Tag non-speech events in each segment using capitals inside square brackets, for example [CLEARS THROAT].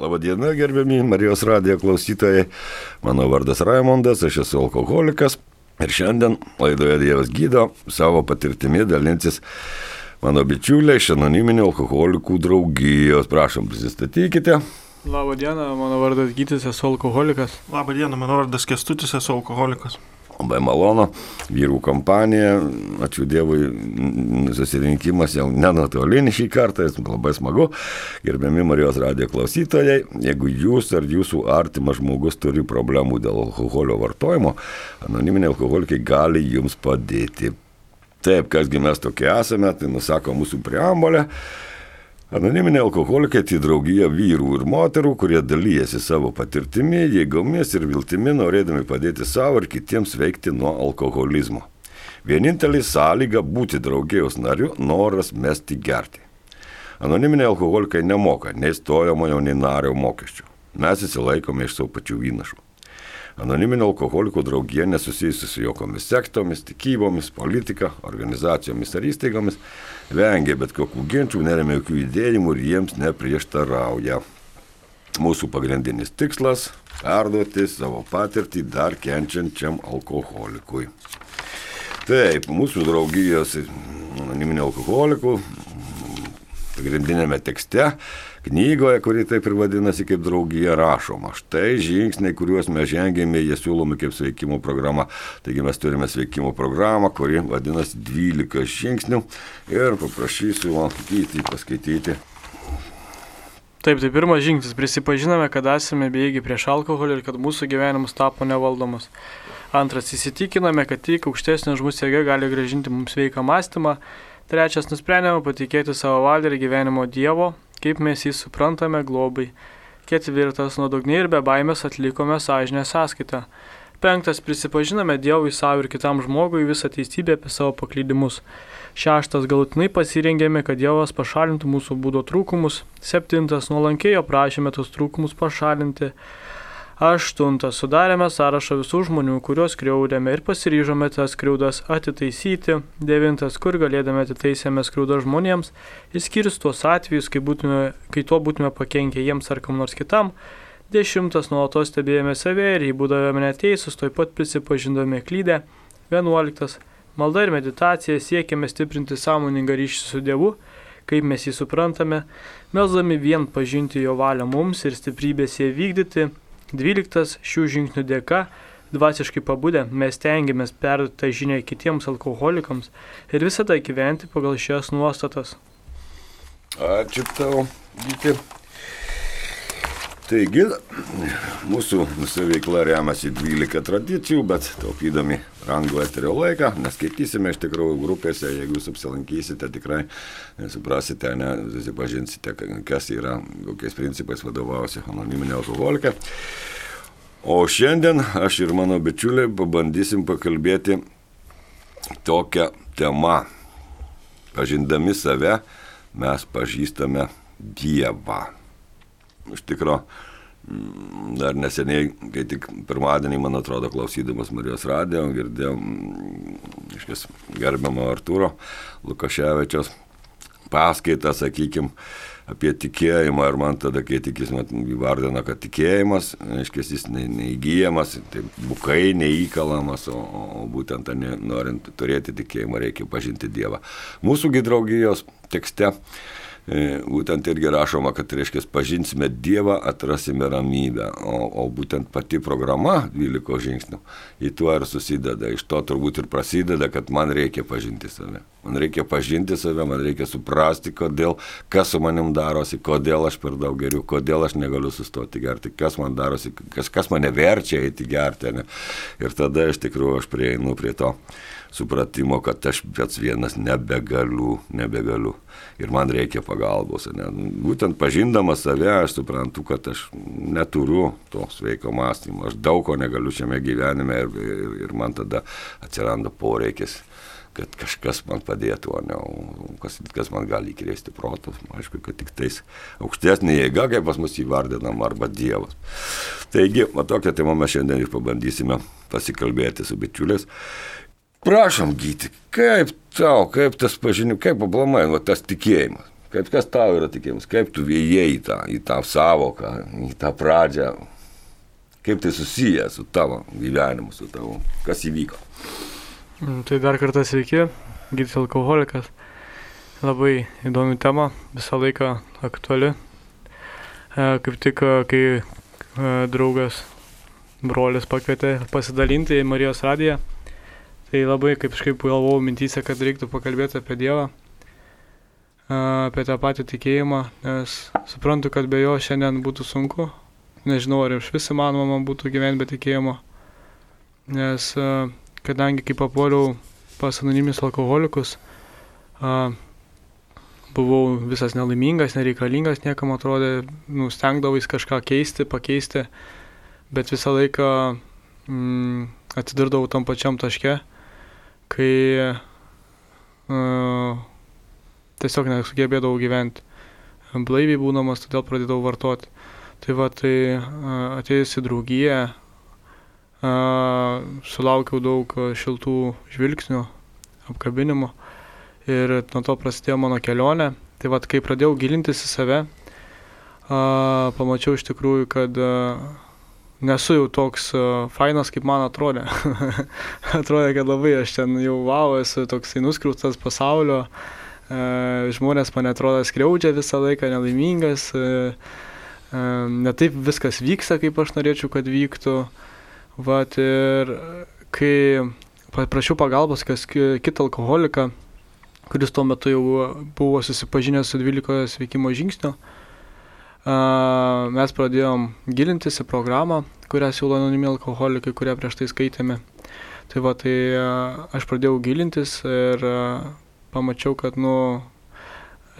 Labadiena, gerbiami Marijos radijo klausytojai. Mano vardas Raimondas, aš esu alkoholikas. Ir šiandien laidoje Dievas gydo savo patirtimi dalinsis mano bičiuliai iš anoniminio alkoholikų draugijos. Prašom, prisistatykite. Labą dieną, mano vardas Gytis, esu alkoholikas. Labą dieną, mano vardas Kestutis, esu alkoholikas labai malonu, vyrų kompanija, ačiū Dievui, susirinkimas jau nenatolinis šį kartą, labai smagu. Gerbiami Marijos radijo klausytojai, jeigu jūs ar jūsų artimas žmogus turi problemų dėl alkoholio vartojimo, anoniminiai alkoholikai gali jums padėti. Taip, kasgi mes tokie esame, tai nusako mūsų preambolė. Anoniminiai alkoholikai tai draugija vyrų ir moterų, kurie dalyjasi savo patirtimi, jėgomis ir viltimi, norėdami padėti savo ir kitiems veikti nuo alkoholizmo. Vienintelė sąlyga būti draugijos nariu - noras mesti gerti. Anoniminiai alkoholikai nemoka nei stojamojo, nei nario mokesčių. Mes įsilaikome iš savo pačių įnašų. Anoniminio alkoholikų draugija nesusijusi su jokiomis sektomis, tikybomis, politika, organizacijomis ar įstaigomis, vengia bet kokių ginčių, neremia jokių idėjimų ir jiems neprieštarauja. Mūsų pagrindinis tikslas - perduoti savo patirtį dar kenčiančiam alkoholikui. Taip, mūsų draugijos anoniminio alkoholikų pagrindinėme tekste knygoje, kuri taip ir vadinasi kaip draugija rašoma. Štai žingsniai, kuriuos mes žengėme, jie siūlomi kaip sveikimo programa. Taigi mes turime sveikimo programą, kuri vadinasi 12 žingsnių ir paprašysiu Gyti paskaityti. Taip, tai pirmas žingsnis. Prisipažinome, kad esame bejėgi prieš alkoholį ir kad mūsų gyvenimas tapo nevaldomas. Antras, įsitikiname, kad tik aukštesnė žmogus jėga gali gražinti mums sveiką mąstymą. Trečias, nusprendėme patikėti savo valią ir gyvenimo Dievo, kaip mes jį suprantame globai. Ketvirtas, nuodugniai ir be baimės atlikome sąžinę sąskaitą. Penktas, prisipažiname Dievui savo ir kitam žmogui visą teisybę apie savo paklydimus. Šeštas, galutinai pasirengėme, kad Dievas pašalintų mūsų būdo trūkumus. Septintas, nuolankėjo prašėme tos trūkumus pašalinti. Aštuntas, sudarėme sąrašą visų žmonių, kuriuos skriaudėme ir pasiryžome tas skriaudas atitaisyti. Devintas, kur galėdame atitaisėme skriaudą žmonėms, išskyrus tuos atvejus, kai, būtume, kai tuo būtume pakenkę jiems ar kam nors kitam. Dešimtas, nuolatos stebėjome save ir jei būdavome neteisus, toj pat prisipažindami klydę. Vienuoliktas, malda ir meditacija. Siekiame stiprinti sąmoningą ryšį su Dievu. Kaip mes jį suprantame, melzdami vien pažinti jo valią mums ir stiprybės ją vykdyti, 12. Šių žingsnių dėka, dvasiškai pabudę, mes tengiamės perduoti tą žinią kitiems alkoholikams ir visada gyventi pagal šias nuostatas. Ačiū tau, Gyti. Taigi, mūsų mūsų veikla remiasi 12 tradicijų, bet taupydami rangų eterio laiką, neskaitysime iš tikrųjų grupėse, jeigu jūs apsilankysite, tikrai suprasite, ne, susipažinsite, kas yra, kokiais principais vadovausi anoniminė alkoholikė. O šiandien aš ir mano bičiuliai pabandysim pakalbėti tokią temą. Pažindami save, mes pažįstame Dievą iš tikro mm, dar neseniai, kai tik pirmadienį, man atrodo, klausydamas Marijos radijo, girdėjau, mm, iškės, gerbiamo Arturo Lukaševičios paskaitą, sakykime, apie tikėjimą ir man tada, kai tik jis įvardina, kad tikėjimas, aiškiai, jis ne, neįgyjamas, tai bukai neįkalamas, o, o būtent ne, norint turėti tikėjimą reikia pažinti Dievą. Mūsų draugijos tekste būtent irgi rašoma, kad, reiškia, pažinsime Dievą, atrasime ramybę, o, o būtent pati programa 12 žingsnių į tuo ir susideda. Iš to turbūt ir prasideda, kad man reikia pažinti save. Man reikia pažinti save, man reikia suprasti, kodėl, kas su manim darosi, kodėl aš per daug geriu, kodėl aš negaliu sustoti gerti, kas man darosi, kas, kas mane verčia eiti gerti. Ne? Ir tada iš tikrųjų aš prieinu prie to supratimo, kad aš pats vienas nebegaliu, nebegaliu. Ir man reikia pagalbos. Ne? Būtent pažindamas save, aš suprantu, kad aš neturiu to sveiko mąstymo. Aš daug ko negaliu šiame gyvenime ir, ir, ir man tada atsiranda poreikis kad kažkas man padėtų, o ne kas, kas man gali įkrėsti protus. Aišku, kad tik tais aukštesnė jėga, kaip pas mus įvardinam, arba Dievas. Taigi, va tokią temą mes šiandien ir pabandysime pasikalbėti su bičiuliais. Prašom, gyti, kaip tau, kaip tas pažinimas, kaip aplamai, va, tas tikėjimas. Kaip kas tau yra tikėjimas, kaip tu vėjai į tą, į tą savoką, į tą pradžią, kaip tai susiję su tavo gyvenimu, su tavo, kas įvyko. Mm, Tai dar kartą sveiki, gydytis alkoholikas. Labai įdomi tema, visą laiką aktuali. E, Kaip tik, e, kai e, draugas, brolis pakvietė pasidalinti į Marijos radiją, tai labai kaip kažkaip galvojau mintysė, kad reiktų pakalbėti apie Dievą, apie tą patį tikėjimą, nes suprantu, kad be jo šiandien būtų sunku. Nežinau, ar iš vis įmanoma man būtų gyventi be tikėjimo. Nes kadangi kai papuoliau pas anonimius alkoholikus, buvau visas nelaimingas, nereikalingas, niekam atrodė, nustengdavais kažką keisti, pakeisti, bet visą laiką mm, atsidurdavau tam pačiam taške, kai a, tiesiog nesugebėdavau gyventi. Blaiviai būdamas, todėl pradėdavau vartoti. Tai va, tai a, atėjus į draugiją, a, sulaukiau daug šiltų žvilgsnių, apkabinimų ir nuo to prasidėjo mano kelionė. Tai vad, kai pradėjau gilintis į save, a, pamačiau iš tikrųjų, kad a, nesu jau toks a, fainas, kaip man atrodė. [LAUGHS] atrodė, kad labai aš ten jau wow, esu toksai nuskriaustas pasaulio, a, žmonės mane atrodo skriaudžia visą laiką, nelaimingas, a, a, ne taip viskas vyksta, kaip aš norėčiau, kad vyktų. Vat ir kai paprašiau pagalbos, kas ki- kitą alkoholiką, kuris tuo metu jau buvo susipažinęs su 12 sveikimo žingsniu. A, Mes pradėjom gilintis į programą, kurią siūlo anonimi alkoholikai, kurią prieš tai skaitėme. Tai va, tai aš pradėjau gilintis ir pamačiau, kad, nu,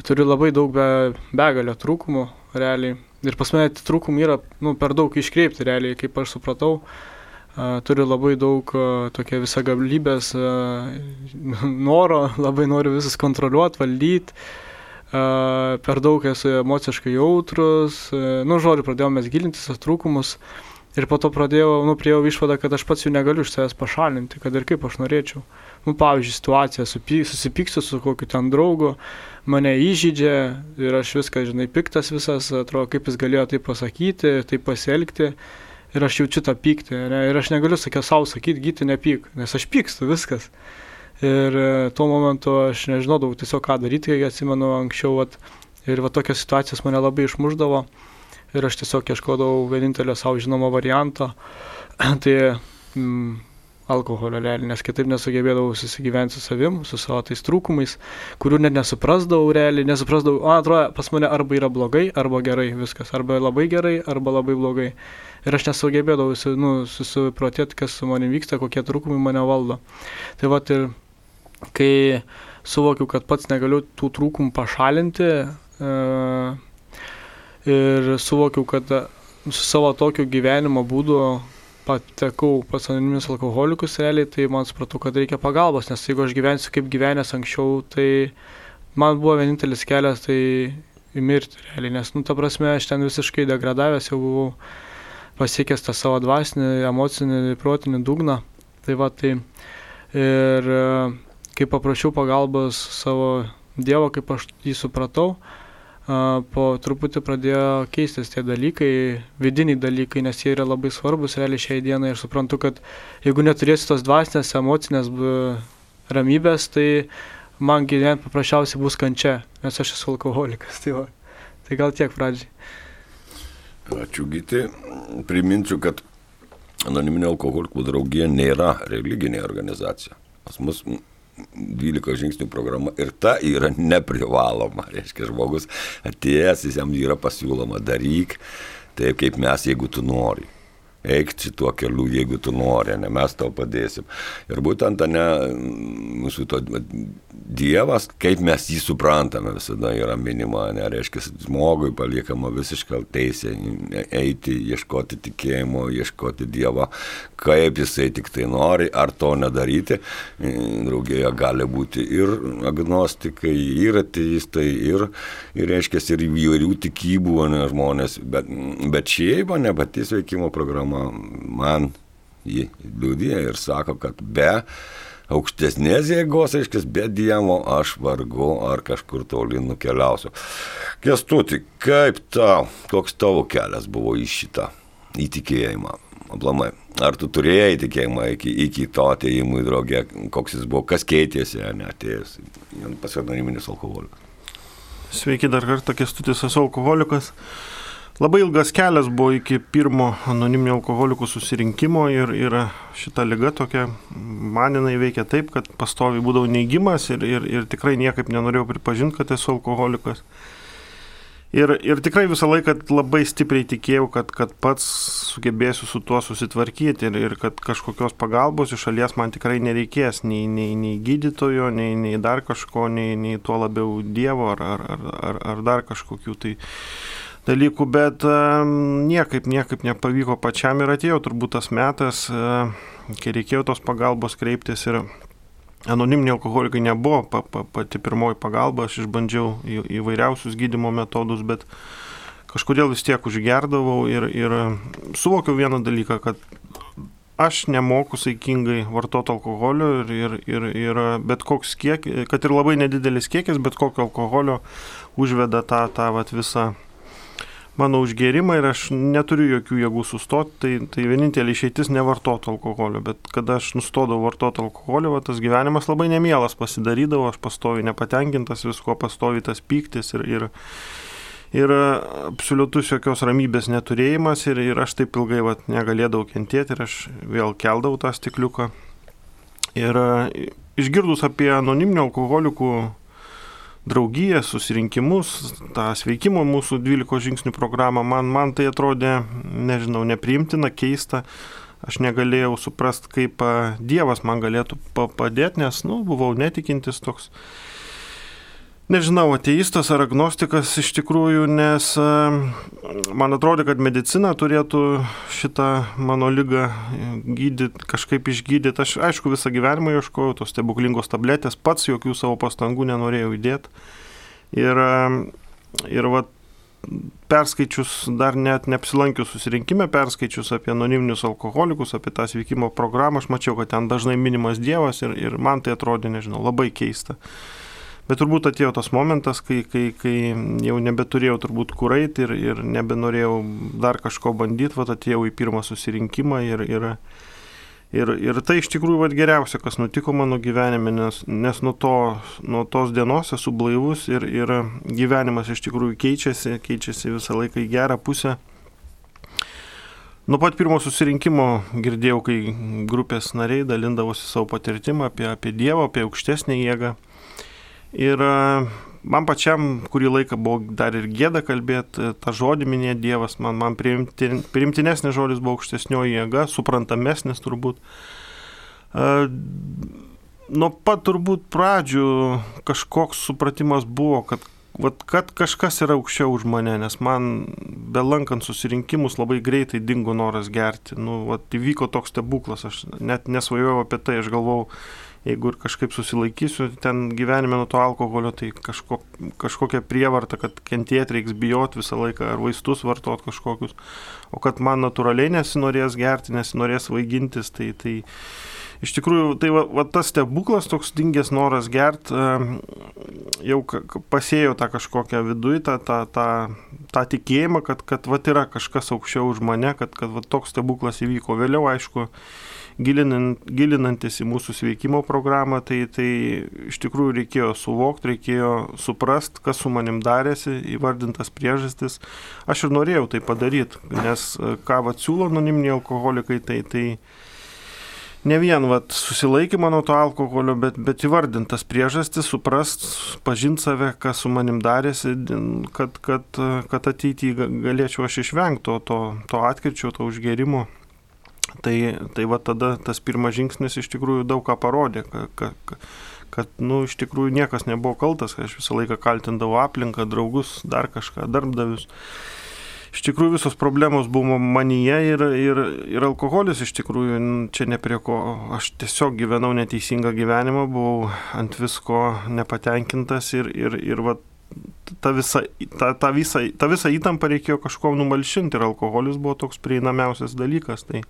turiu labai daug be, begalio trūkumų, realiai. Ir pas mane tie trūkumai yra, nu, per daug iškreipti, realiai, kaip aš supratau. A, turiu labai daug a, tokia visa gablybės a, noro, [LAUGHS] labai noriu visus kontroliuoti, valdyti. Per daug esu emociškai jautrus. Nu, žodžiu, pradėjome mes gilintis tos trūkumus. Ir po to pradėjau, nu, priejau išvadą, kad aš pats jų negaliu iš savęs pašalinti, kad ir kaip aš norėčiau. Nu, pavyzdžiui, situacija, susipyksiu su kokiu ten draugu, mane įžydžia ir aš viską, žinai, piktas visas, atrodo, kaip jis galėjo tai pasakyti, tai pasielgti. Ir aš jaučiu tą pyktį. Ne? Ir aš negaliu sakė savo sakyti, gyti nepyk, nes aš pykstu viskas. Ir e, tuo momentu aš nežinodavau tiesiog ką daryti, kai atsimenu anksčiau. Vat, ir va tokios situacijos mane labai išmuždavo. Ir aš tiesiog ieškodavau vienintelio savo žinomo varianto. [CLEARS THROAT] tai mm, alkoholio realiai, nes kitaip nesugebėdavau susigyventi su savim, su savo tais trūkumais, kurių net nesuprasdavau realiai, nesuprasdavau, man atrodo, pas mane arba yra blogai, arba gerai viskas, arba labai gerai, arba labai blogai. Ir aš nesugebėdavau su- nu, susiprotėti, kas su manimi vyksta, kokie trūkumai mane valdo. Tai va ir kai suvokiau, kad pats negaliu tų trūkumų pašalinti e, ir suvokiau, kad e, su savo tokiu gyvenimo būdu patekau pas anonimius alkoholikus realiai, tai man supratau, kad reikia pagalbos, nes jeigu aš gyvensiu kaip gyvenęs anksčiau, tai man buvo vienintelis kelias tai į mirtį realiai, nes, nu, ta prasme, aš ten visiškai degradavęs jau buvau pasiekęs tą savo dvasinį, emocinį, protinį dugną. Tai va, tai ir kai paprašiau pagalbos savo Dievo, kaip aš jį supratau, po truputį pradėjo keistis tie dalykai, vidiniai dalykai, nes jie yra labai svarbus realiai šiai dienai. Ir suprantu, kad jeigu neturėsiu tos dvasinės, emocinės ramybės, tai man gyventi paprasčiausiai bus kančia, nes aš esu alkoholikas. [LAUGHS] Tai, va. tai gal tiek pradžiai. Ačiū Gyti. Priminsiu, kad anoniminė alkoholikų draugija nėra religinė organizacija. Pas mus 12 žingsnių programa ir ta yra neprivaloma. Reiškia, žmogus atėjęs, jis jam yra pasiūloma daryk taip, kaip mes, jeigu tu nori. Eik šituo keliu, jeigu tu nori, ne mes tau padėsim. Ir būtent, ne, mūsų to Dievas, kaip mes jį suprantame, visada yra minima, nereiškia, žmogui paliekama visiškai teisė eiti, ieškoti tikėjimo, ieškoti Dievo, kaip jisai tik tai nori, ar to nedaryti. Draugėje gali būti ir agnostikai, ir ateistai, ir, ir reiškia, ir įvairių tikybų ne, žmonės, bet, bet šiaip, ne pati sveikimo programa man jį liūdė ir sako, kad be aukštesnės jėgos, aiškis, be Dievo aš vargu ar kažkur toli nukeliausiu. Kestuti, kaip tau, koks tavo kelias buvo į šitą įtikėjimą? Aplamai, ar tu turėjai tikėjimą iki, iki to atėjimų į draugę, koks jis buvo, kas keitėsi, ar neatėjęs, pas anoniminis alkoholikas? Sveiki dar kartą, Kestutis esu alkoholikas. Labai ilgas kelias buvo iki pirmo anoniminio alkoholikų susirinkimo ir, ir šita lyga tokia, man jinai veikia taip, kad pastovi būdavau neigimas ir, ir, ir tikrai niekaip nenorėjau pripažinti, kad esu alkoholikas. Ir, ir tikrai visą laiką labai stipriai tikėjau, kad, kad pats sugebėsiu su tuo susitvarkyti ir, ir kad kažkokios pagalbos iš šalies man tikrai nereikės, nei, nei, nei gydytojo, nei, nei dar kažko, nei, nei tuo labiau Dievo ar, ar, ar, ar dar kažkokių tai dalykų, bet niekaip, niekaip nepavyko pačiam ir atėjo turbūt tas metas, kai reikėjo tos pagalbos kreiptis ir Anoniminiai alkoholikai nebuvo pa, pa, pati pirmoji pagalba, aš išbandžiau į, įvairiausius gydimo metodus, bet kažkodėl vis tiek užgerdavau ir, ir suvokiau vieną dalyką, kad aš nemoku saikingai vartoti alkoholio ir, ir, ir, ir bet koks kiekis, kad ir labai nedidelis kiekis, bet kokio alkoholio užveda tą, tą vat, visą mano užgėrimą ir aš neturiu jokių jėgų sustoti, tai, tai vienintelė išeitis nevartoti alkoholio, bet kada aš nustodavau vartoti alkoholio, va, tas gyvenimas labai nemielas pasidarydavo, aš pastovi nepatenkintas visko, pastovi tas pyktis ir, ir, ir absoliutus jokios ramybės neturėjimas ir, ir aš taip ilgai va, negalėdavau kentėti ir aš vėl keldavau tą stikliuką. Ir išgirdus apie anoniminių alkoholikų draugiją, susirinkimus, tą sveikimo mūsų 12 žingsnių programą, man, man tai atrodė, nežinau, nepriimtina, keista. Aš negalėjau suprast, kaip Dievas man galėtų padėti, nes, nu, buvau netikintis toks nežinau, ateistas ar agnostikas iš tikrųjų, nes e, man atrodo, kad medicina turėtų šitą mano lygą gydyti, kažkaip išgydyti. Aš aišku visą gyvenimą ieškojau tos stebuklingos tabletės, pats jokių savo pastangų nenorėjau įdėti. Ir, e, ir va, perskaičius, dar net neapsilankius susirinkime, perskaičius apie anoniminius alkoholikus, apie tą sveikimo programą, aš mačiau, kad ten dažnai minimas Dievas ir, ir man tai atrodė, nežinau, labai keista. Bet turbūt atėjo tas momentas, kai, kai, kai jau nebeturėjau turbūt kurait ir, ir nebenorėjau dar kažko bandyti, va atėjau į pirmą susirinkimą ir, ir, ir, ir tai iš tikrųjų va geriausia, kas nutiko mano gyvenime, nes, nes nuo, to, nuo tos dienos esu blaivus ir, ir gyvenimas iš tikrųjų keičiasi, keičiasi visą laiką į gerą pusę. Nuo pat pirmo susirinkimo girdėjau, kai grupės nariai dalindavosi savo patirtimą apie, apie Dievą, apie aukštesnę jėgą. Ir e, man pačiam kurį laiką buvo dar ir gėda kalbėti, e, tą žodį minėti Dievas, man, man priimtin, priimtinesnis žodis buvo aukštesnioji jėga, suprantamesnis turbūt. Uh, nuo pat turbūt pradžių kažkoks supratimas buvo, kad, vat, kad kažkas yra aukščiau už mane, nes man belankant susirinkimus labai greitai dingo noras gerti. Nu, vat, įvyko toks stebuklas, aš net nesvajojau apie tai, aš galvojau, jeigu ir kažkaip susilaikysiu ten gyvenime nuo to alkoholio, tai kažko, kažkokia prievarta, kad kentėti reiks bijoti visą laiką ar vaistus vartot kažkokius, o kad man natūraliai nesinorės gerti, nesinorės vaigintis, tai, tai iš tikrųjų tai va, va tas stebuklas, toks dingęs noras gerti, jau pasėjo tą kažkokią viduje, tą, tą, tą, tą tikėjimą, kad, kad va yra kažkas aukščiau už mane, kad, kad va toks stebuklas įvyko. Vėliau, aišku, gilinant, gilinantis į mūsų sveikimo programą, tai, tai iš tikrųjų reikėjo suvokti, reikėjo suprast, kas su manim darėsi, įvardintas priežastis. Aš ir norėjau tai padaryti, nes e, ką vat siūlo anoniminiai alkoholikai, tai, tai ne vien vat, susilaikymą nuo to alkoholio, bet, bet įvardintas priežastis, suprast, pažinti save, kas su manim darėsi, kad, kad, kad ateityje galėčiau aš išvengti to, to, to atkirčio, to užgerimo. Tai, tai va tada tas pirmas žingsnis iš tikrųjų daug ką parodė, kad, kad, kad nu, iš tikrųjų niekas nebuvo kaltas, aš visą laiką kaltindavau aplinką, draugus, dar kažką, darbdavius. Iš tikrųjų visos problemos buvo manyje ir, ir, ir alkoholis iš tikrųjų čia ne prie ko. Aš tiesiog gyvenau neteisingą gyvenimą, buvau ant visko nepatenkintas ir, ir, ir va, tą visą, tą, tą, visą, tą visą įtampą reikėjo kažkuo numalšinti ir alkoholis buvo toks prieinamiausias dalykas. Tai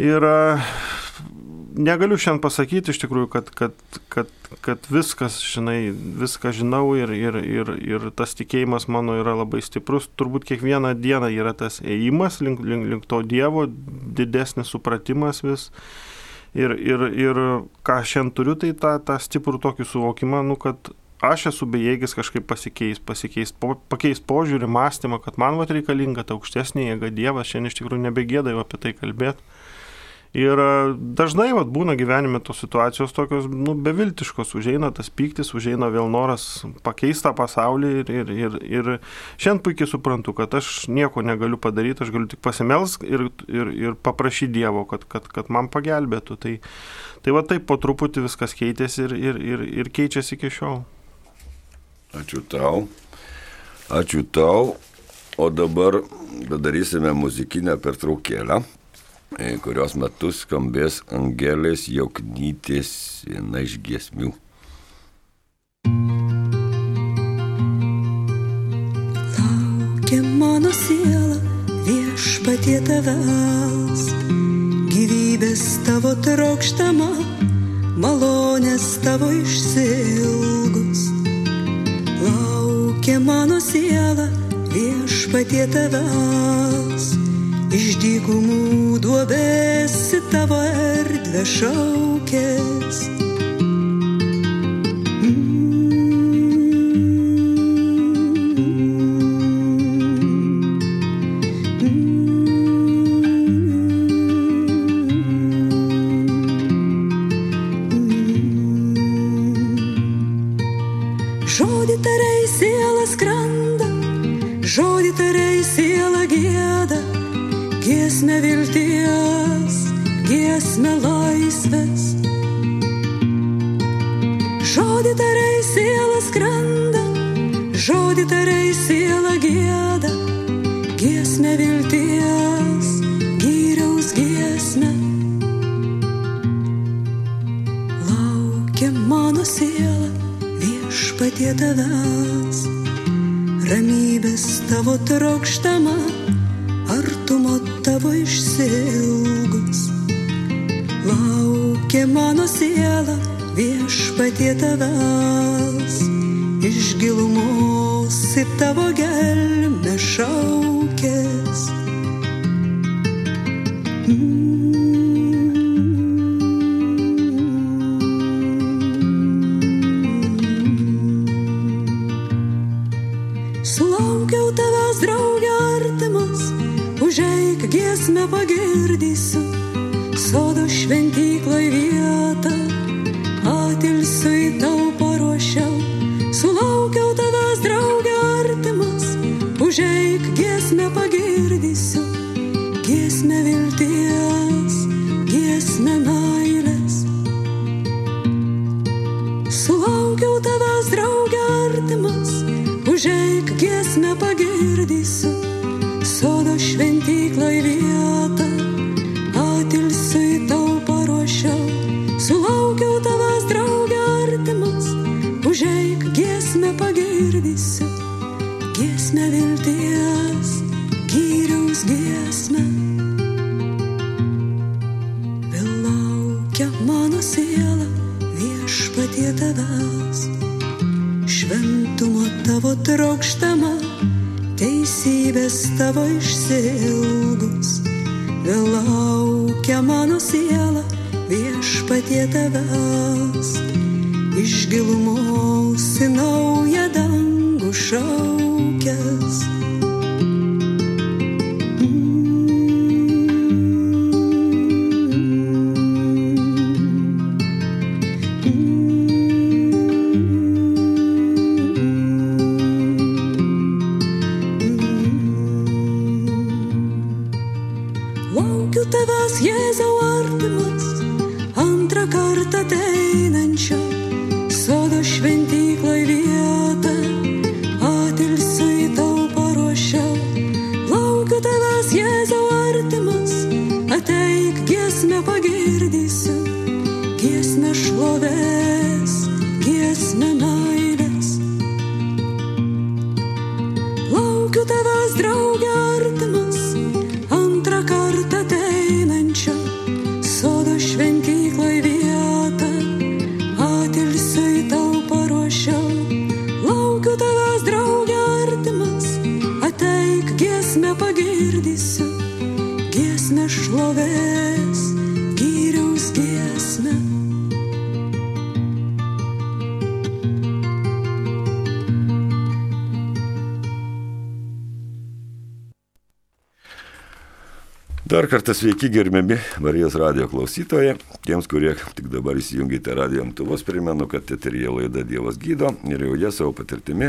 ir negaliu šiandien pasakyti iš tikrųjų, kad, kad, kad, kad viskas, žinai, viską žinau ir, ir, ir, ir tas tikėjimas mano yra labai stiprus. Turbūt kiekvieną dieną yra tas ėjimas link, link, link to Dievo, didesnis supratimas vis. Ir, ir, ir ką šiandien turiu, tai tą, tą stiprų tokį suvokimą, nu, kad aš esu bejėgis kažkaip pasikeis, pasikeis, po, pakeis požiūrį, mąstymą, kad man va reikalinga ta aukštesnė jėga Dievas, šiandien iš tikrųjų nebegėda jau apie tai kalbėti. Ir e, dažnai vat, būna gyvenime tos situacijos tokios nu, beviltiškos, užeina tas pyktis, užeina vėl noras pakeisti tą pasaulį ir, ir, ir, ir šiandien puikiai suprantu, kad aš nieko negaliu padaryti, aš galiu tik pasimels ir, ir, ir paprašyti Dievo, kad, kad, kad man pagelbėtų. Tai, tai va taip po truputį viskas keitėsi ir, ir, ir, ir keičiasi iki šiol. Ačiū tau. Ačiū tau. O dabar darysime muzikinę pertraukėlę. E, kurios metu skambės Angelės Joknytės viena iš giesmių. Laukia mano siela viešpatie tavęs, gyvybės tavo trokštama, malonės tavo išsilgus. Laukia mano siela viešpatie tavęs iš dykumų duobės į tavo erdvę šaukės. Laukia mano siela viešpatie tavęs, iš gilumos į tavo gelmę šaukės. Sulaukiau tavęs draugė artimas, užeik giesmę pagirdysiu, giesmę pagirdysiu sodo šventykloj vietą, atilsiu į tau paruošiau, sulaukiau tavęs draugė artimas, užeik giesmę pagirdysiu, giesmę vilties, gyriaus giesmę. Vėl laukia mano siela viešpatie tavęs, šventumo tavo trokštama teisybės tavo išsilgus, vėl laukia mano siela viešpatie tavęs, iš gilumos į naują dangų šaukės. Kartą sveiki gerbiami Marijos radio klausytojai. Tiems, kurie tik dabar įsijungite radio imtuvus, primenu, kad eterija laida Dievas gydo ir jau jie savo patirtimi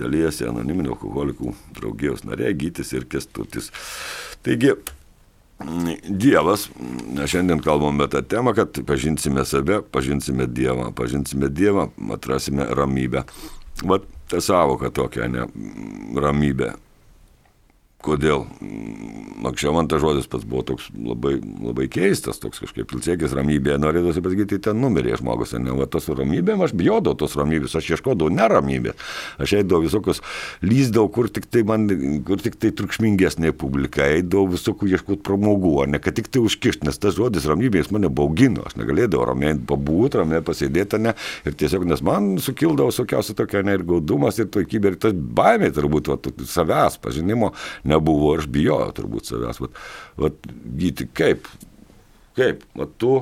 dalyjasi anoniminio alkoholikų draugijos nariai Gytis ir Kestutis. Taigi, Dievas, šiandien kalbame tą temą, kad pažinsime save, pažinsime Dievą, pažinsime Dievą, atrasime ramybę. Vat ta savoka tokia, ne, ramybė kodėl. Anksčiau man tas žodis pats buvo toks labai, labai keistas, toks kažkaip ilsiekis ramybėje, norėdavosi pasakyti, ten numirė žmogus, ne, va tos ramybėm, aš bijodavau tos ramybės, aš ieškodavau neramybės, aš eidavau visokius, lyzdavau, kur tik tai man, kur tik tai triukšmingesnė publika, eidavau visokių ieškoti pramogų, o ne? Kad tik tai užkišti, nes tas žodis ramybės mane baugino, aš negalėdavau ramiai pabūti, ramiai pasėdėti, ne, ir tiesiog, nes man sukildavo visokiausia tokia ne ir gaudumas, ir toikybė, ir tas baimė turbūt, va, savęs pažinimo nebuvo, aš bijojau turbūt savęs. Vat, vat, gyti, kaip, kaip, vat tu,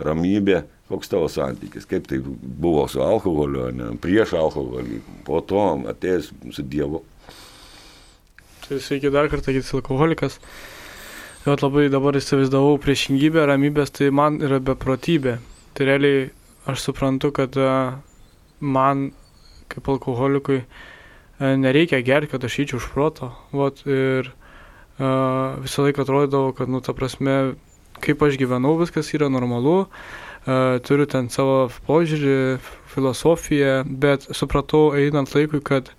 ramybė, koks tavo santykis, kaip tai buvo su alkoholiu, ne, prieš alkoholį, po to atėjęs su Dievu. Tai sveiki dar kartą, gytis alkoholikas. Jau labai dabar įsivaizdavau priešingybę, ramybės, tai man yra beprotybė. Tai realiai aš suprantu, kad a, man kaip alkoholikui a, nereikia gerti, kad aš įčiau už proto. Vat, ir a, visą laiką atrodydavo, kad, nu, ta prasme, kaip aš gyvenau, viskas yra normalu, a, turiu ten savo požiūrį, filosofiją, bet supratau einant laikui, kad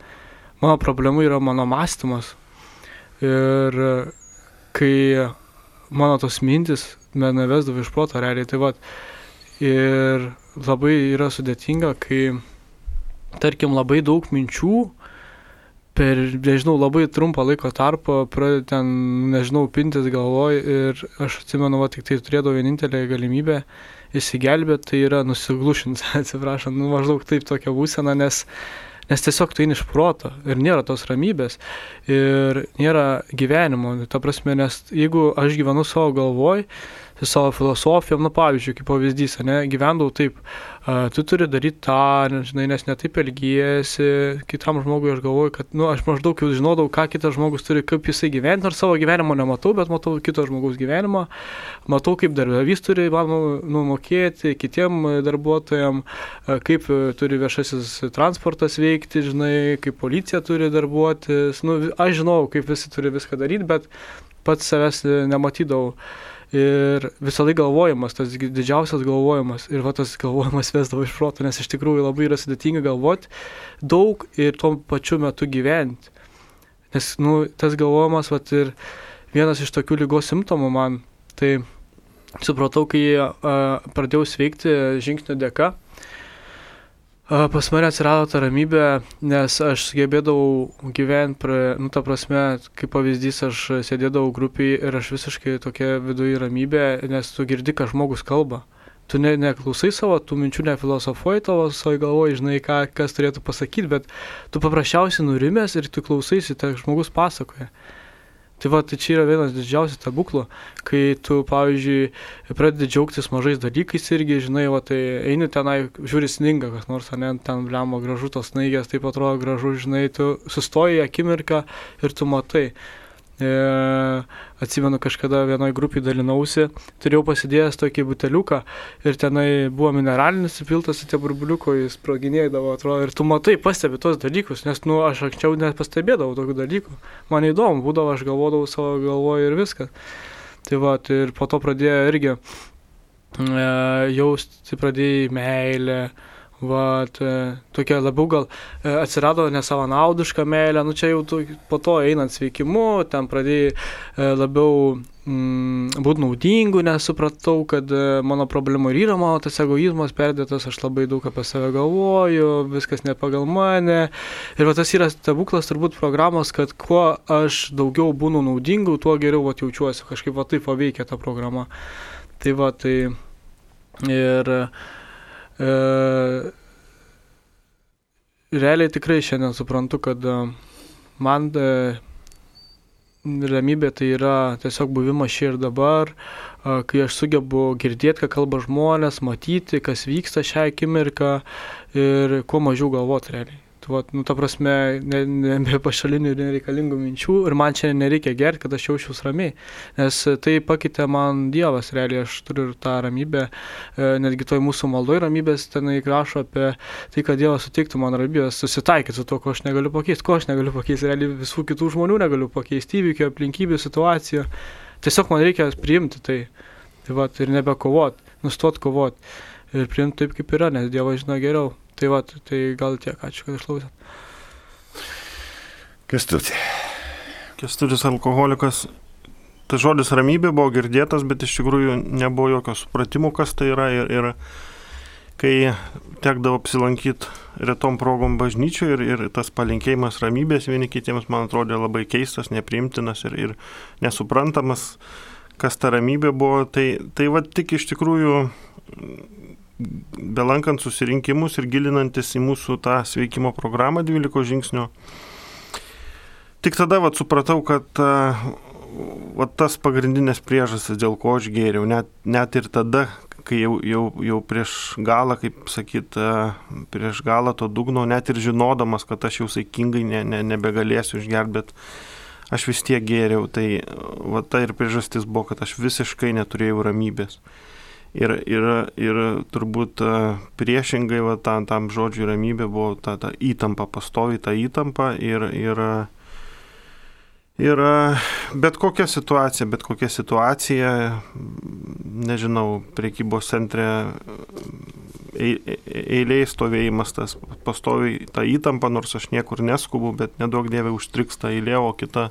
mano problema yra mano mąstymas. Ir kai mano tos mintis mane vesdavo iš proto realiai, tai vad. Ir labai yra sudėtinga, kai, tarkim, labai daug minčių per, nežinau, labai trumpą laiko tarpą pradeda ten, nežinau, pintis galvoj ir aš atsimenu, va, tik tai turėdavau vienintelę galimybę įsigelbėti, tai yra nusiglušinti, [LAUGHS] atsiprašant, nu maždaug taip tokia būsena, nes Nes tiesiog eini iš proto ir nėra tos ramybės ir nėra gyvenimo. Ta prasme, nes jeigu aš gyvenu savo galvoj, savo filosofijom, nu pavyzdžiui, kaip pavyzdys, ne, gyvendavau taip, a, tu turi daryti tą, žinai, nes netaip elgiesi, kitam žmogui aš galvoju, kad, nu, aš maždaug jau žinodavau, ką kitas žmogus turi, kaip jisai gyventi, nors savo gyvenimo nematau, bet matau kito žmogaus gyvenimą, matau, kaip darbdavys turi man nu, mokėti, kitiem darbuotojam, kaip turi viešasis transportas veikti, žinai, kaip policija turi darbuotis, nu, aš žinau, kaip visi turi viską daryti, bet pats savęs nematydavau. Ir visą laiką galvojimas, tas didžiausias galvojimas. Ir va tas galvojimas vesdavo iš proto, nes iš tikrųjų labai yra sudėtinga galvoti daug ir tuo pačiu metu gyventi. Nes, nu, tas galvojimas, va ir vienas iš tokių lygos simptomų man, tai supratau, kai a, pradėjau sveikti žingsnių dėka, a, pas mane atsirado ta ramybė, nes aš sugebėdavau gyventi, nu, ta prasme, kaip pavyzdys, aš sėdėdavau grupiai ir aš visiškai tokia viduje ramybė, nes tu girdi, ką žmogus kalba. Tu ne, neklausai savo, tų minčių nefilosofuoji tavo savo galvoje, žinai, ką, kas turėtų pasakyti, bet tu paprasčiausiai nurimės ir tu klausaisi, tai žmogus pasakoja. Tai va, tai čia yra vienas didžiausių stebuklų, kai tu, pavyzdžiui, pradedi džiaugtis mažais dalykais irgi, žinai, va, tai eini tenai, žiūri sninga, kas nors, ne, ten blemo gražu tos snaigės, taip atrodo gražu, žinai, tu sustoji akimirką ir tu matai. E, atsimenu, kažkada vienoje grupėje dalinausi, turėjau pasidėjęs tokį buteliuką ir tenai buvo mineralinis įpiltas į tie burbuliuko, jis proginėdavo, atrodo, ir tu matai, pastebi tos dalykus, nes, nu, aš anksčiau nepastebėdavau tokių dalykų. Man įdomu, būdavo, aš galvodavau savo galvoje ir viskas. Tai va, tai ir po to pradėjo irgi e, jausti, pradėjai meilę, Vat, tokia labiau gal e, atsirado nesavanaudiška meilė, nu čia jau tu, po to einant sveikimu, ten pradėjai e, labiau mm, būti naudingu, nes supratau, kad e, mano problema ir yra mano tas egoizmas perdėtas, aš labai daug apie save galvoju, viskas ne pagal mane. Ir va, tas yra stebuklas turbūt programos, kad kuo aš daugiau būnu naudingu, tuo geriau va, jaučiuosi, kažkaip va taip paveikia ta programa. Tai va, tai ir E, realiai tikrai šiandien suprantu, kad e, man e, ramybė tai yra tiesiog buvimas čia ir dabar, kai aš sugebu girdėti, ką kalba žmonės, matyti, kas vyksta šią akimirką ir kuo mažiau galvoti realiai. Vat, nu, ta prasme, ne, ne be pašalinių ir nereikalingų minčių ir man čia nereikia gerti, kad aš jaučiuosi ramiai, nes tai pakeitė man Dievas, realiai aš turiu ir tą ramybę, e, netgi toj mūsų maldoje ramybės tenai rašo apie tai, kad Dievas sutiktų man ramybės, susitaikyti su to, ko aš negaliu pakeisti, ko aš negaliu pakeisti, realiai visų kitų žmonių negaliu pakeisti, įvykių, aplinkybių, situacijų. Tiesiog man reikia priimti tai. Tai va, ir nebekovot, nustot kovot ir priimti taip, kaip yra, nes Dievas žino geriau. Tai va, tai gal tiek, ačiū, kad išklausėt. Kestutė. Kestutis alkoholikas. Tas žodis ramybė buvo girdėtas, bet iš tikrųjų nebuvo jokio supratimo, kas tai yra. Ir, ir kai tekdavo apsilankyti retom progom bažnyčiui ir, ir tas palinkėjimas ramybės vieni kitiems man atrodė labai keistas, nepriimtinas ir, ir nesuprantamas, kas ta ramybė buvo. Tai, tai va tik iš tikrųjų belankant susirinkimus ir gilinantis į mūsų tą sveikimo programą 12 žingsnių, tik tada vat, supratau, kad vat, tas pagrindinės priežastis, dėl ko aš gėriau, net, net ir tada, kai jau, jau, jau prieš galą, kaip sakyt, prieš galą to dugno, net ir žinodamas, kad aš jau saikingai ne, ne, nebegalėsiu išgerti, bet aš vis tiek gėriau, tai va ta ir priežastis buvo, kad aš visiškai neturėjau ramybės. Ir, ir, ir turbūt priešingai va, tam, tam žodžiui ramybė buvo ta, ta įtampa, pastovi ta įtampa ir, ir, ir bet kokia situacija, bet kokia situacija, nežinau, priekybos centre eiliai stovėjimas, tas pastovi ta įtampa, nors aš niekur neskubu, bet nedaug dievė užtriks ta eilė, o kita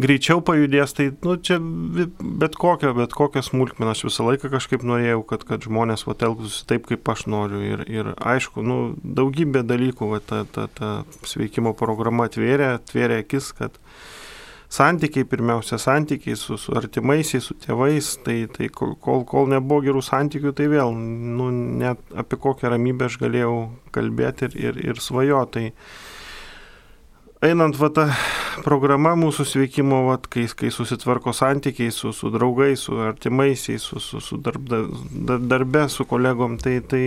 greičiau pajudės, tai nu, čia bet kokią, bet kokią smulkmeną aš visą laiką kažkaip norėjau, kad, kad žmonės va elgtųsi taip, kaip aš noriu. Ir, ir aišku, nu, daugybė dalykų va, ta, ta, ta sveikimo programa atvėrė, atvėrė akis, kad santykiai, pirmiausia, santykiai su, su artimaisiais, su tėvais, tai, tai kol, kol nebuvo gerų santykių, tai vėl, nu, net apie kokią ramybę aš galėjau kalbėti ir, ir, ir svajoti. Tai, einant va ta programa mūsų sveikimo, va, kai, kai susitvarko santykiai su, su draugais, su artimaisiais, su, su, su darbda, darbe, su kolegom, tai, tai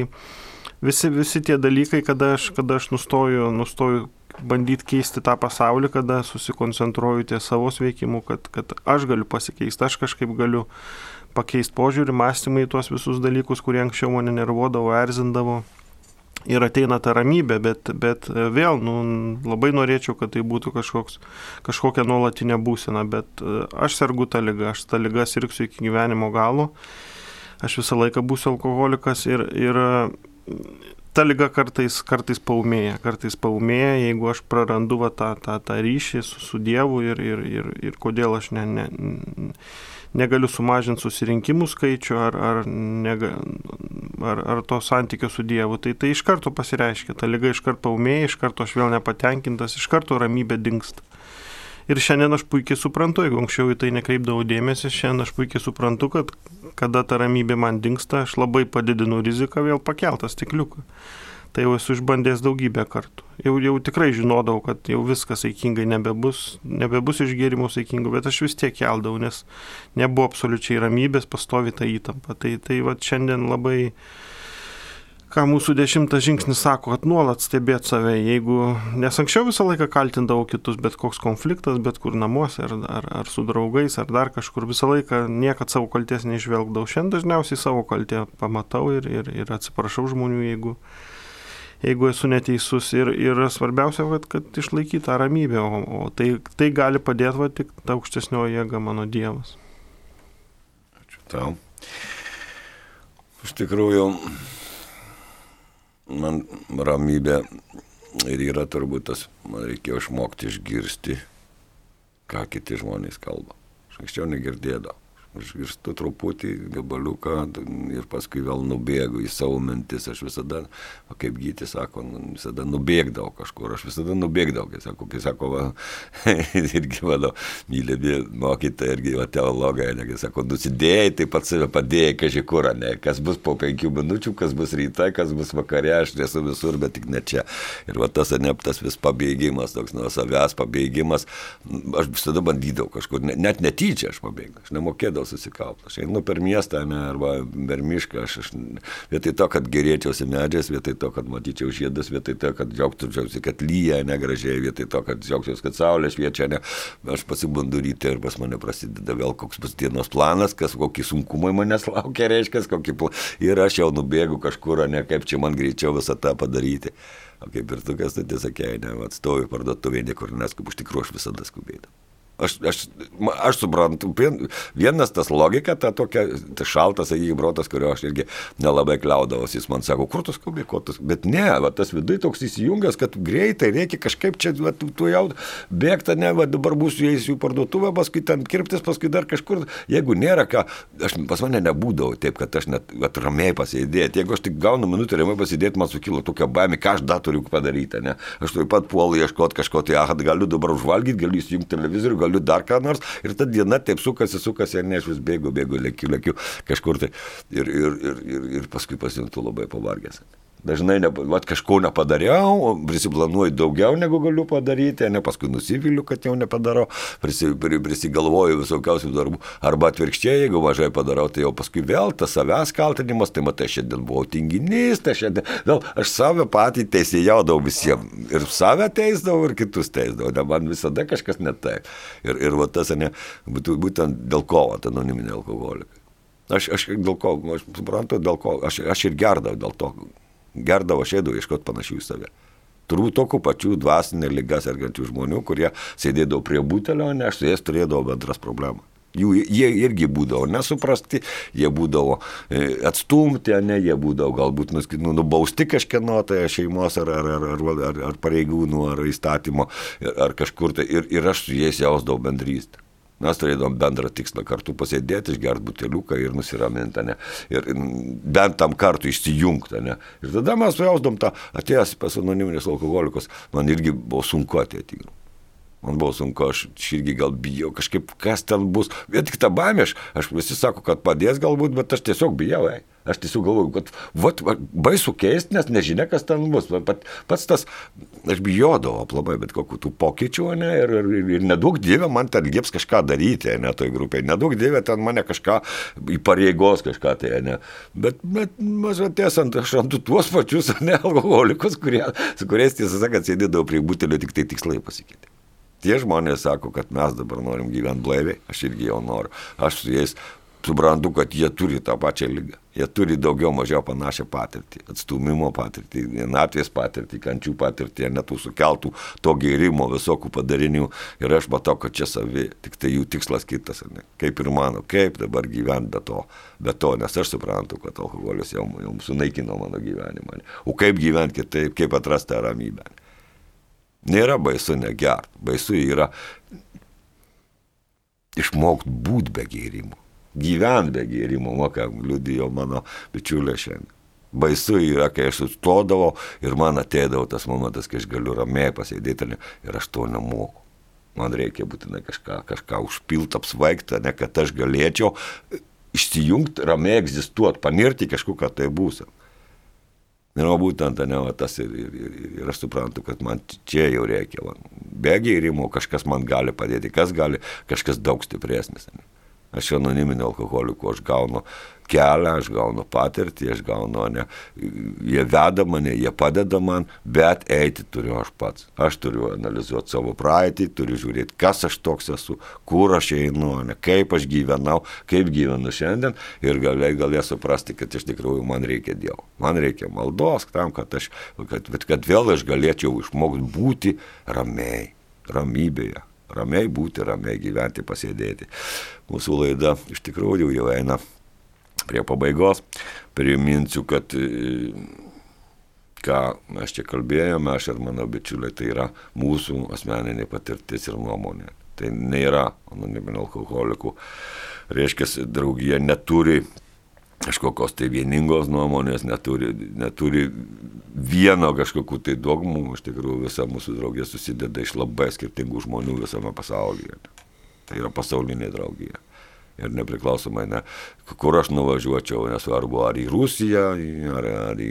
visi, visi tie dalykai, kada aš, kada aš nustoju, nustoju bandyti keisti tą pasaulį, kada susikoncentruoju ties savo sveikimu, kad, kad aš galiu pasikeisti, aš kažkaip galiu pakeisti požiūrį, mąstymą į tuos visus dalykus, kurie anksčiau mane nervuodavo, erzindavo ir ateina ta ramybė, bet, bet e, vėl nu, labai norėčiau, kad tai būtų kažkoks, kažkokia nuolatinė būsena, bet e, aš sergu tą lygą, aš tą lygą sirgsiu iki gyvenimo galo, aš visą laiką būsiu alkoholikas ir, ir e, ta lyga kartais, kartais paumėja, kartais paumėja, jeigu aš prarandu va, tą, tą, tą ryšį su, su Dievu ir, ir, ir, ir kodėl aš ne, ne, negaliu sumažinti susirinkimų skaičių ar, ar, nega, ar, ar to santykio su Dievu, tai tai iš karto pasireiškia, ta lyga iš karto paumėja, iš karto aš vėl nepatenkintas, iš karto ramybė dinksta. Ir šiandien aš puikiai suprantu, jeigu anksčiau į tai nekreipdavau dėmesį, šiandien aš puikiai suprantu, kad kada ta ramybė man dinksta, aš labai padidinu riziką vėl pakeltą stikliuką tai jau esu išbandęs daugybę kartų. Jau, jau tikrai žinodavau, kad jau viskas saikingai nebebus, nebebus išgėrimų saikingų, bet aš vis tiek keldavau, nes nebuvo absoliučiai ramybės, pastovi ta įtampa. Tai, tai va šiandien labai, ką mūsų dešimtas žingsnis sako, kad nuolat stebėti save, jeigu, nes anksčiau visą laiką kaltindavau kitus, bet koks konfliktas, bet kur namuose, ar, ar, ar su draugais, ar dar kažkur, visą laiką niekad savo kalties neižvelgdavau. Šiandien dažniausiai savo kaltę pamatau ir, ir, ir atsiprašau žmonių, jeigu jeigu esu neteisus. Ir, ir svarbiausia, kad, kad išlaikyti tą ramybę, o, o tai, tai gali padėti va, tik ta aukštesnioji jėga mano Dievas. Ačiū tau. Iš tikrųjų, man ramybė ir yra turbūt tas, man reikėjo išmokti išgirsti, ką kiti žmonės kalba. Aš anksčiau negirdėdavau. Užgirstu truputį, gabaliuką ir paskui vėl nubėgu į savo mintis. Aš visada, kaip gyti sako, nu, visada nubėgdavau kažkur, aš visada nubėgdavau, kai sako, kai sako, va, [LAUGHS] irgi mano mylimi mokytojai, irgi va, teologai, ne, kai sako, nusidėjai, taip pat save padėjai, kažkai kur, ne, kas bus po penkių minučių, kas bus ryte, kas bus vakare, aš esu visur, bet tik ne čia. Ir va tas, ne, tas vis pabėgimas, toks nuo savęs pabėgimas, aš visada bandydavau kažkur, net netyčia aš pabėgau, aš nemokėdavau susikaupti. Aš einu per miestą ne, arba per mišką, aš, aš vietoj to, kad gerėčiausi medžiais, vietoj to, kad matyčiau žiedus, vietoj to, kad džiaugčiausi, kad lyja negražiai, vietoj to, kad džiaugčiausi, kad saulė šviečia, ne, aš pasibundu ryte ir pas mane prasideda vėl koks bus dienos planas, kas kokie sunkumai manęs laukia, reiškia, kokį planą. Ir aš jau nubėgu kažkur, ne kaip čia man greičiau visą tą padaryti. O kaip ir tu, kas tu tiesakė, ne, atstovi parduotuvė, niekur neskubu, iš tikrųjų aš visada skubėdavau. Aš, aš, aš suprantu, vienas tas logika, ta tokia, ta šaltas, sakykime, brotas, kurio aš irgi nelabai kliaudavausi, jis man sako, kur ko tu. Bet ne, va, tas viduje toks įsijungęs, kad greitai reikia kažkaip čia, va, tu, tu jau bėgta, ne, va, dabar būsiu eisiu į parduotuvę, paskui ten kirptis, paskui dar kažkur. Jeigu nėra ką, aš pas mane nebūdavau taip, kad aš net va, ramiai pasėdėti. Jeigu aš tik gaunu minutę ramiai pasėdėti, man sukilo tokia baimė, ką aš dar turiu padaryti. Ne? Aš taip pat puolu ieškoti kažko, tai aha, galiu dabar užvalgyti, galiu įsijungti televizorių galiu dar ką nors ir ta diena taip sukasi, sukasi, ir ne aš vis bėgu, bėgu, lėkiu, lėkiu kažkur tai ir, ir, ir, ir, ir paskui pasijuntu labai pavargęs. Dažnai ne, vat, kažko nepadariau, prisiplanuoju daugiau negu galiu padaryti, ne paskui nusiviliu, kad jau nepadarau, prisi, prisigalvoju visokiausių darbų. Arba atvirkščiai, jeigu mažai padarau, tai jau paskui vėl tas savęs kaltinimas, tai matai, šiandien buvau tinginys, tai šiandien vėl aš save patį teisėjaudavau visiems. Ir save teisdavau, ir kitus teisdavau, ne man visada kažkas ne taip. Ir, ir va tas, ne, būtent dėl ko, anoniminė alkoholika. Aš, aš dėl ko, aš suprantu, dėl ko, aš, aš ir gerdavau dėl to gerdavo, aš eidavau ieškoti panašių į save. Turbūt tokių pačių dvasinė lyga sergančių žmonių, kurie sėdėdavo prie butelio, ne aš su jais turėdavau bendras problemas. Jų, jie irgi būdavo nesuprasti, jie būdavo e, atstumti, ne, jie būdavo galbūt nu, nubausti kažkieno tai šeimos ar, ar, ar, ar, ar pareigūnų, ar įstatymo, ar kažkur tai. Ir, ir aš su jais jausdavau bendrystę. Mes turėdavom bendrą tikslą kartu pasėdėti, išgerti buteliuką ir nusiraminti, ne? Ir bent tam kartu išsijungti, ne? Ir tada mes jausdom tą, atėjęs pas anoniminės alkoholikus, man irgi buvo sunku ateiti. Man buvo sunku, aš irgi gal bijau kažkaip, kas ten bus. Vien tik tą baimę, aš, aš visi sako, kad padės galbūt, bet aš tiesiog bijau. Ei. Aš tiesiog galvoju, kad vat, vat, baisu keisti, nes nežinia, kas ten bus. Pat, pats tas, aš bijodavau labai, bet kokių tų pokyčių, ne, ir, ir, ir nedaug dievė man ten lieps kažką daryti, ne, toj grupiai. Nedaug dievė ten mane kažką įpareigos kažką tai, ne. Bet, bet maža tiesant, aš randu tuos pačius, ne, alkoholikus, kurie, su kuriais tiesą sakant, sėdėdavau prie butelio, tik tai tikslai pasikeitė. Tie žmonės sako, kad mes dabar norim gyventi blaiviai, aš irgi jau noriu. Aš su jais suprantu, kad jie turi tą pačią lygą. Jie turi daugiau mažiau panašią patirtį. Atstumimo patirtį, vienatvės patirtį, kančių patirtį, net tų sukeltų to gėrimo, visokių padarinių. Ir aš matau, kad čia savi, tik tai jų tikslas kitas. Ne? Kaip ir mano, kaip dabar gyventi be to. Be to, nes aš suprantu, kad alkoholis jau, jau sunaikino mano gyvenimą. Ne? O kaip gyventi kitaip, kaip atrasti tą ramybę. Ne? Nėra baisu negert, baisu yra išmokti būti be gėrimų, gyventi be gėrimų, moka liudijo mano bičiulė šiandien. Baisu yra, kai aš sustodavau ir man ateidavo tas momentas, kai aš galiu ramiai pasėdėti ir aš to nemoku. Man reikia būtinai kažką, kažką užpilti, apsvaigti, ne kad aš galėčiau išsijungti, ramiai egzistuoti, panirti kažkokią tai būseną. Ir o būtent, ne, va, tas ir, ir, ir, ir aš suprantu, kad man čia jau reikia. Va. Be gėrimų kažkas man gali padėti, kas gali, kažkas daug stipresnis. Ne. Aš anoniminio alkoholiko, aš gaunu kelią, aš gaunu patirtį, aš gaunu, ne, jie veda mane, jie padeda man, bet eiti turiu aš pats. Aš turiu analizuoti savo praeitį, turiu žiūrėti, kas aš toks esu, kur aš einu, ne, kaip aš gyvenau, kaip gyvenu šiandien ir galiai galė suprasti, kad iš tikrųjų man reikia Dievo. Man reikia maldos tam, kad aš, kad, kad vėl aš galėčiau išmokti būti ramiai, ramybėje ramiai būti, ramiai gyventi, pasėdėti. Mūsų laida iš tikrųjų jau eina prie pabaigos. Priminsiu, kad e, ką mes čia kalbėjome, aš ir mano bičiuliai, tai yra mūsų asmeninė patirtis ir nuomonė. Tai nėra anoniminio alkoholikų reiškia, draugija neturi kažkokios tai vieningos nuomonės, neturi, neturi vieno kažkokių tai dogmų, iš tikrųjų visa mūsų draugija susideda iš labai skirtingų žmonių visame pasaulyje. Tai yra pasaulinė draugija. Ir nepriklausomai, ne, kur aš nuvažiuočiau, nesvarbu, ar į Rusiją, ar, ar į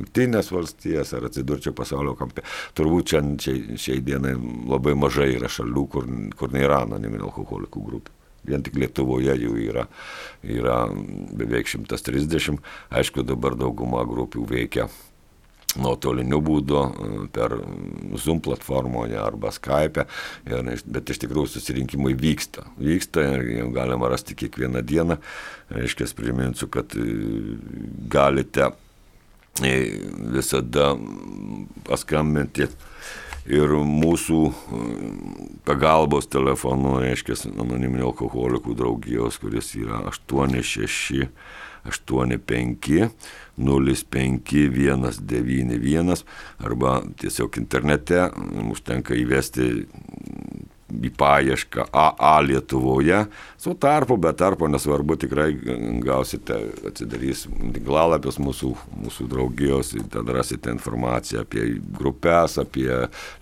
Junktinės valstijas, ar atsidurčiau pasaulio kampe. Turbūt čia, šiai, šiai dienai labai mažai yra šalių, kur, kur nėra anoniminio alkoholikų grupių. Vien tik Lietuvoje jų yra, yra beveik 130. Aišku, dabar dauguma grupių veikia nuotoliniu būdu per Zoom platformoje arba Skype, ir, bet iš tikrųjų susirinkimai vyksta. Vyksta ir jau galima rasti kiekvieną dieną. Reiškia, priminsiu, kad e, galite e, visada paskambinti ir mūsų pagalbos telefonu, reiškia, anoniminio alkoholikų draugijos, kuris yra 86 85 05 191 arba tiesiog internete užtenka įvesti į paiešką AA Lietuvoje, su tarpu, be tarpo nesvarbu, tikrai gausite, atsidarys tinklalapius mūsų, mūsų draugijos, ten rasite informaciją apie grupės, apie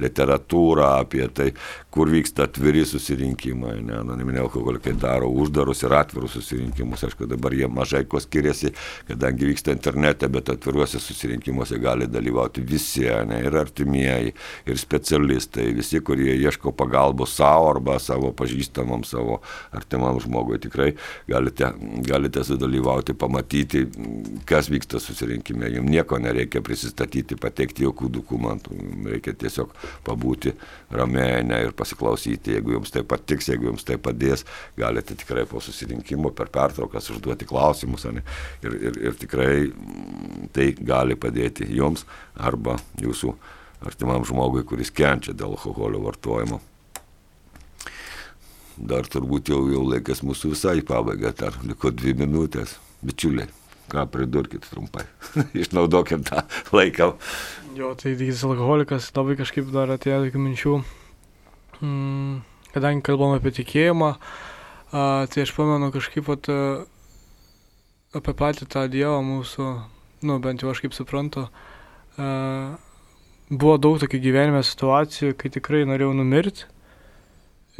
literatūrą, apie tai, kur vyksta atviri susirinkimai, ne, anoniminiai alkoholikai daro uždarus ir atvirus susirinkimus, aišku, dabar jie mažai ko skiriasi, kadangi vyksta internete, bet atviruose susirinkimuose gali dalyvauti visi, ne, ir artimieji, ir specialistai, visi, kurie ieško pagalbos savo arba savo pažįstamam, savo artimam žmogui. Tikrai galite, galite sudalyvauti, pamatyti, kas vyksta susirinkime. Jums nieko nereikia prisistatyti, pateikti jokių dokumentų. Reikia tiesiog pabūti ramiai ne, ir pasiklausyti. Jeigu jums tai patiks, jeigu jums tai padės, galite tikrai po susirinkimo per pertraukas užduoti klausimus. Ne, ir, ir, ir tikrai tai gali padėti jums arba jūsų artimam žmogui, kuris kenčia dėl alkoholio vartojimo dar turbūt jau, jau laikas mūsų visai pabaiga, dar liko dvi minutės. Bičiuliai, ką pridurkit trumpai, [LAUGHS] išnaudokim tą laiką. Jo, tai didysis alkoholikas, labai kažkaip dar atėjo tokių minčių, mm, kadangi kalbam apie tikėjimą, a, tai aš pamenu kažkaip at, apie patį tą Dievą mūsų, nu bent jau aš kaip suprantu, a, buvo daug tokių gyvenime situacijų, kai tikrai norėjau numirti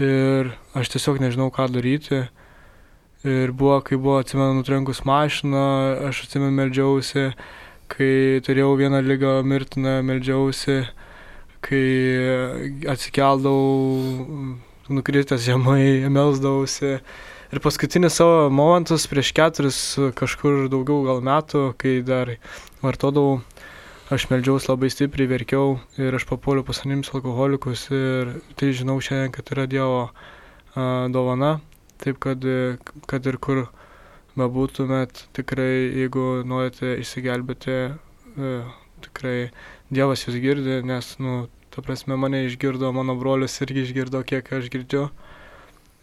ir aš tiesiog nežinau, ką daryti. Ir buvo, kai buvo, atsimenu, nutrenkus mašiną, aš atsimenu, meldžiausi, kai turėjau vieną lygą mirtiną, meldžiausi, kai atsikeldavau, nukritęs žemai, melsdavausi. Ir paskutinis savo momentus prieš keturis kažkur daugiau gal metų, kai dar vartodavau aš meldžiaus labai stipriai, verkiau ir aš papuoliau pas anims alkoholikus ir tai žinau šiandien, kad yra Dievo a, dovana, taip kad, kad ir kur bebūtumėt, tikrai jeigu norite išsigelbėti, e, tikrai Dievas jūs girdi, nes, nu, ta prasme, mane išgirdo, mano brolius irgi išgirdo, kiek aš girdžiu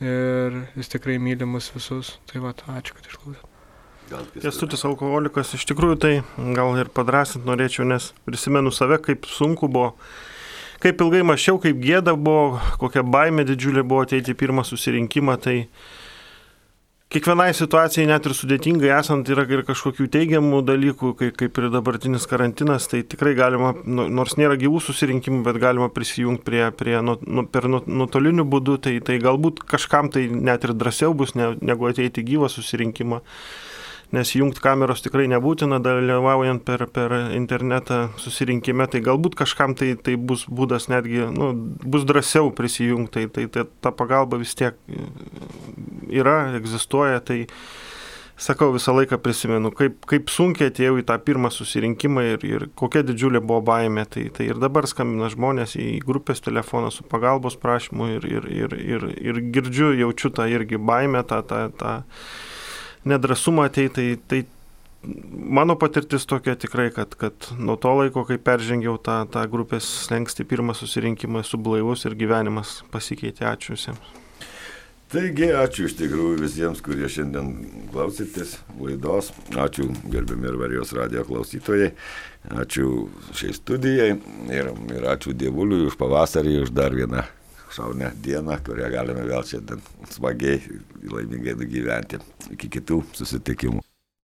ir jis tikrai myli mus visus. Tai va, ačiū, kad išklausėte. Kestutis alkoholikas, iš tikrųjų tai gal ir padrasinti norėčiau, nes prisimenu save, kaip sunku buvo, kaip ilgai mačiau, kaip gėda buvo, kokia baimė didžiulė buvo ateiti į pirmą susirinkimą, tai kiekvienai situacijai, net ir sudėtingai esant, yra ir kažkokių teigiamų dalykų, kaip, ir dabartinis karantinas, tai tikrai galima, nu, nors nėra gyvų susirinkimų, bet galima prisijungti prie, prie nu, nu, per nu, nuotolinių būdų, tai, tai galbūt kažkam tai net ir drąsiau bus, ne, negu ateiti į gyvą susirinkimą nes jungti kameros tikrai nebūtina, dalyvaujant per, per internetą susirinkime, tai galbūt kažkam tai, tai bus būdas netgi, nu, bus drąsiau prisijungti, tai, tai, tai ta pagalba vis tiek yra, egzistuoja, tai sakau, visą laiką prisimenu, kaip, kaip sunkiai atėjau į tą pirmą susirinkimą ir, ir kokia didžiulė buvo baimė. Tai, tai ir dabar skambina žmonės į grupės telefoną su pagalbos prašymu ir, ir, ir, ir, ir girdžiu, jaučiu tą irgi baimę, tą, tą, tą nedrasumą ateiti, tai, tai mano patirtis tokia tikrai, kad, kad nuo to laiko, kai peržengiau tą, tą grupės slengsti pirmą susirinkimą, esu blaivus ir gyvenimas pasikeitė. Ačiū visiems. Taigi, ačiū iš tikrųjų visiems, kurie šiandien klausytės laidos. Ačiū gerbiami ir varijos radio klausytojai. Ačiū šiai studijai ir, ir ačiū Dievuliui už pavasarį, už dar vieną šaunę dieną, kurią galime vėl šiandien smagiai, laimingai nugyventi. Iki kitų susitikimų.